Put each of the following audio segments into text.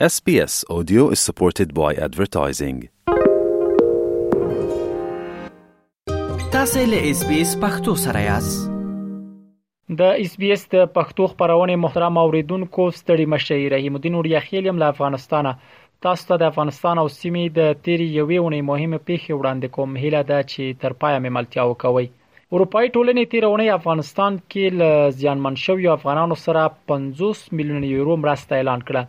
SBS Audio is supported by advertising. تاسو له اس بي اس پختو سره یاست د اس بي اس د پښتو خبرونه محترم اوریدونکو ستړي مشه رحیم الدین اوریا خیلیم له افغانستانه تاسو ته د افغانستان او سیمې د تیری یوې ونې مهمه پیښه وړاندې کوم هیله ده چې تر پایه مې ملتیا وکوي اروپאי ټولنې تیر اونۍ افغانستان کې ل زیانمن شوی افغانانو سره 50 میلیون یورو مرسته اعلان کړه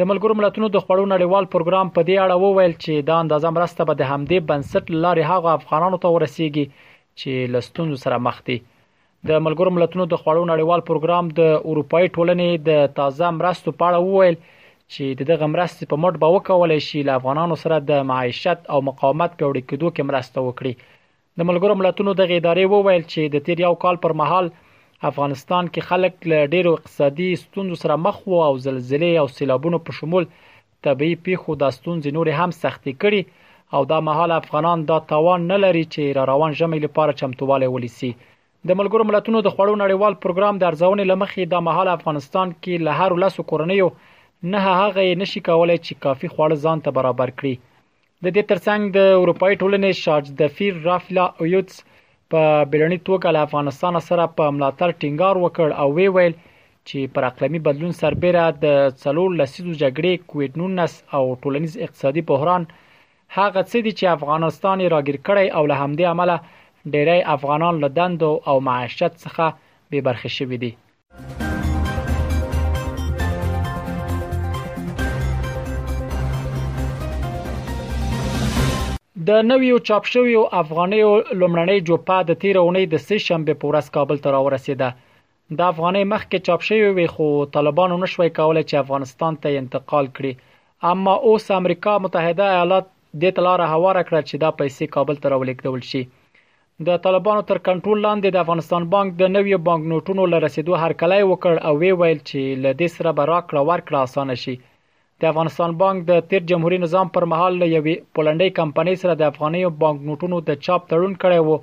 د ملګرو ملتونو د خوړو نړیوال پروګرام په دې اړه وویل چې دا اندازه مرسته به د همدې بنسټ لارې هغه افغانانو ته ورسیږي چې لستونزو سره مخ دي د ملګرو ملتونو د خوړو نړیوال پروګرام د اروپאי ټولنې د تازه مرستو په اړه وویل چې دغه مرستې په مټ به وکولای شي له افغانانو سره د معیشت او مقاومت پیوړې کېدو کې مرسته وکړي د ملګرو ملتونو دغه ادارې وویل چې د تیر یو کال پر مهال افغانستان کې خلک له ډیرو اقتصادي ستونزو سره مخ وو او زلزلې او سیلابونو په شمول طبيعي پیښو دا ستونزې نور هم سختې کړي او دا مهال افغانان دا توان نه لري چې را روان ژمي لپاره چمتووالی ونیسي د ملګرو ملتونو د خوړو نړیوال پروګرام د ارزونې لمخې دا مهال افغانستان کې له هر لاسو کورنیو نه هغه نشي کولای چې کافي خواړه ځان ته برابر کړي د دې ترڅنګ د اروپאי ټولنې شارج دفیر رافلا اویوتس په بیړنی توګه له افغانستان سره په ملاتړ ټینګار وکړ او وی ویل چې پر اقلمی بدلون سربېره د څلور لسیزو جګړې کووید 19 او ټولنیز اقتصادي بحران هغه څه دي چې افغانستان یې راګیر کړی او له همدې امله ډیری افغانان له دندو او معاشت څخه بې برخې شوي دي د نویو چاپ شویو افغانیو لومړنۍ جوپه د تیر اونۍ د سه شنبه په ورځ کابل ته راورسیده د افغاني مخکې چاپ شوی وي خو طالبانو نشوي کولای چې افغانستان ته انتقال کړي اما اوس امریکا متحده ایالات د تلاره هواره کړه چې دا پیسې کابل ته راولېږدول شي د طالبانو تر کنټرول لاندې د افغانستان بانک د نویو بانک نوټونو له رسیدو هرکلی وکړ او وی ویل چې له دې سره به راکړه ورکړه اسانه شي. د افغانستان بانک د تیر جمهوري نظام پر مهال له یوې پولنډۍ کمپنۍ سره د افغانیو بانک نوټونو د چاپ تړون کړی وو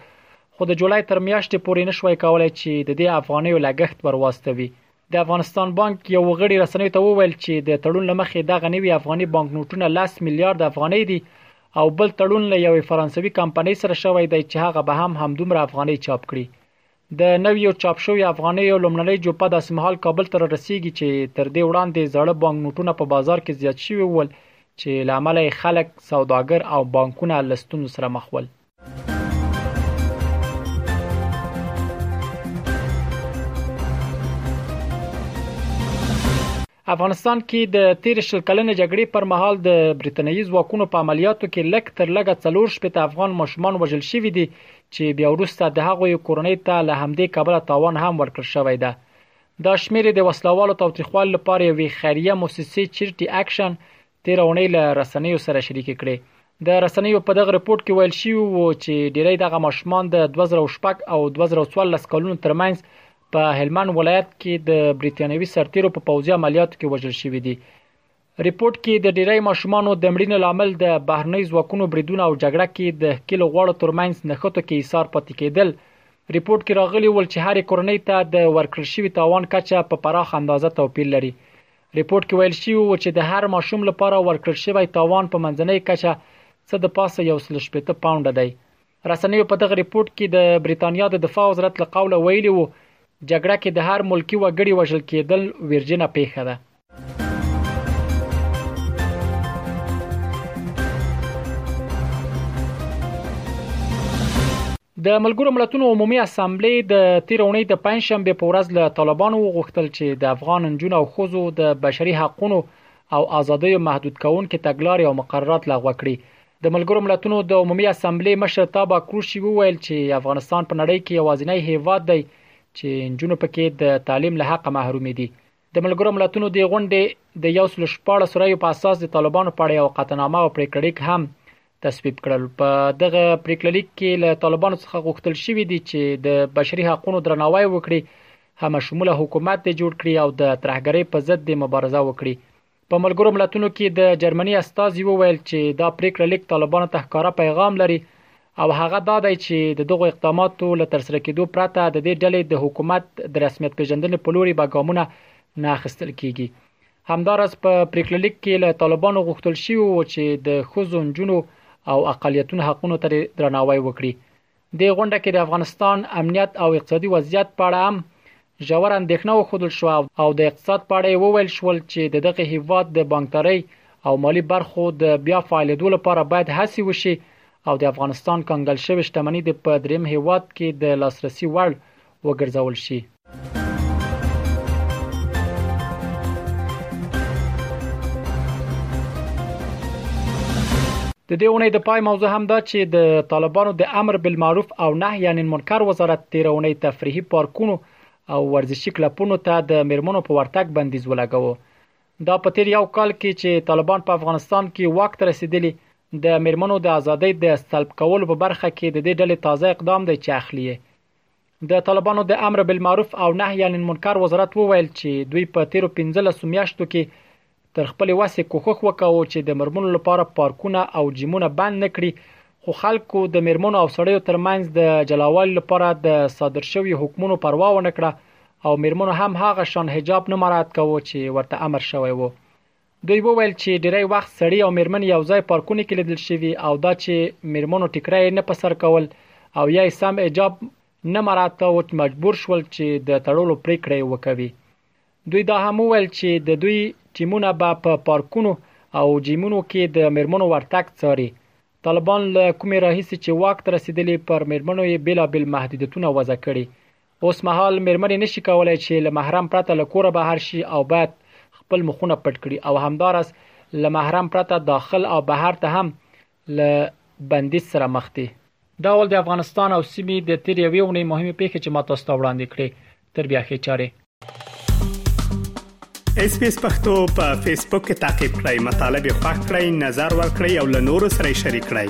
خو د جولای تر میاشتې پورې نشوای کولای چې د دې افغانیو لګښت ور واستوي. د افغانستان بانک یو وغړي رسنیو ته وویل چې د تړون لمخې دغه نوي افغاني بانک نوټونه 10 میلیارډ افغانۍ دي او بل تړون له یوې فرانسوي کمپنۍ سره شوی دی چې هغه به هم همدومره افغانۍ چاپ کړي د نویو چاپ شوی افغانیو لومړنۍ جوپه داسې مهال کابل ته رسیږي چې تر دې وړاندې زړه بانک نوټونه په بازار کې زیات شوي ول چې لامل یې خلک سوداګر او بانکونه لستون سره مخ ول افغانستان کې د تیر شل کلنې جګړې پر مهال د بریټانیي ځواکونو په عملیاتو کې لک تر لګه 4 شپې ته افغان ماشومان وژل شوې دي چې بیا وروسته د هغو کورنۍ ته له همدې کبله تاوان هم ورکړ شوی دی دا شمیر د وسلوالو توتیخوال لپاره یوې خیریه موسسې چیرټي اکشن تیر اونۍ له رسنیو سره شریک کړي د رسنیو په دغه رپورت کې ویل شوی وو چې ډیری دغه ماشومان د 2016 او 2014 کلونو ترمنځ په هلمند ولایت کې د بریتانیوي سرتیرو په پوځي عملیاتو کې وژل شوی دي رپورت کې د ډیری ماشومان د مړینې لامل د بهرنۍ ځواکونو بریدونه او جګړه کې د کیل غوړو ترمنځ نخښتو کې ایثار پاتې کېدل رپورت کې راغلی ول چې هر کورنۍ ته د ورکړل شوی تاوان کچه په پراخ اندازه توپیر لري رپوټ کې ویل شوي وو چې د هر ماشوم لپاره ورکړل شوی تاوان په منځنۍ کچه څه د پاسه یو سل شپېته پاونډه دی. رسنیو په دغه رپوټ کې د بریتانیا د دفاع وزرت له قوله ویلي وو جګړه کې د هر ملکي وګړي وژل کېدل ویرجنه پیښه ده. د ملګرو ملتونو عمومي اسمبلې د تیر اونۍ د پنځشنبې په ورځ له طالبانو وغوښتل چې د افغان نجونو او ښځو د بشري حقوقو او ازادیو محدود کوونکې تګلارې او مقررات لغوه کړي د ملګرو ملتونو د عمومي اسمبلې مشر تابا کروشي وویل چې افغانستان په نړۍ کې یوازینی هیواد دی چې نجونو پکې د تعلیم له حق محروم دي د ملګرو ملتونو د غونډې د یو سل شپاړس رایو په اساس د طالبانو په اړه یو قطعنامه او پریکړه لیک هم تصویب کړل په دغه پریکړه لیک کې له طالبانو څخه غوښتل شوې دي چې د بشري حقوقو درناوی وکړي هم شموله حکومت د جوړ کړي او د ترهګرۍ په ضد د مبارزه وکړي په ملګرو ملتونو کې د جرمني استازي وویل چې دا پریکړه لیک طالبانو ته ښکارا پیغام لري او هغه دا دی چې د دغو اقداماتو له ترسره کېدو پرته د دې ډلې د حکومت د رسمیت پیژندنې په لوري به ګامونه نه اخیستل کیږي همدارس په پریکړه لیک کې له طالبانو غوښتل شوی وو چې د خزو نجونو او اقالیتونو حقونو ته درناوی وکړي دې غونډه کې د افغانستان امنیت او اقتصادي وضعیت په اړه هم ژور اندېښنه وښودل شو او د اقتصاد په اړه وویل شول چې د دغه هیواد د بانکداري او مالی برخو د بیا فعالیدو لپاره باید هڅې وشي او د افغانستان کنګل شوې شتمنۍ د په دریم هیواد کې د لاسرسي وړ وګرځول شي. د دې اونۍ د پای موضوع هم دا چې د طالبانو د امر بالمعروف او نهي عن المنکر وزارت تیر اونۍ تفریحي پارکونو او ورزشي کلپونو ته د مرمنو په ورتګ بندیز ولګاوه دا په تیر یو کال کې چې طالبان په افغانستان کې وخت رسیدلی د مرمنو د ازادۍ د سلب کولو په برخه کې د دې ډلې تازه اقدام دی چې اخلي د طالبانو د امر بالمعروف او نهی عن المنکر وزارت وویل چې دوی په تیرو 15 میاشتو کې تر خپل وسه کوښښ وکاوه چې د مرمنو لپاره پارکونه او جیمونه بند نکړي خو خلکو د میرمنو او سړیو ترمنځ د جلاوالي لپاره د صادر شوی حکمونو پروا ونه کړه او میرمنو هم هغه شان حجاب نه مراعات کاوه چې ورته امر شوی وو دوی وویل چې ډیری وخت سړي او میرمن یو ځای پارکونو کې لیدل شوي او دا چې میرمنو ټیکری یې نه په سر کول او یا یې سم حجاب نه مراعات و مجبور شول چې د تړلو پریکړه یې وکوي دوی دا هم وویل چې د دوی ټیمونه به په پارکونو او جیمونو کې د میرمنو ورتګ څاري طالبان له کومې راهیسې چې واک ته رسیدلي پر میرمنو یې بیلابل محدودیتونه وضع کړي اوس مهال میرمنې نشي کولای چې له محرم پرته له کوره بهر شي او باید خپل مخونه پټ کړي او همدارس له محرم پرته داخل او بهر ته هم له بندیز سره مخ دي. دا ول د افغانستان او سیمې د تېرې یوې اونۍ مهمې پېښې چې ما تاسو ته وړاندې کړې. تر بیا ښې چارې. اس پی اس پختو په فیسبوک کې تا کې پلی مطلب یو فاک کړئ نظر ور کړئ او له نورو سره شریک کړئ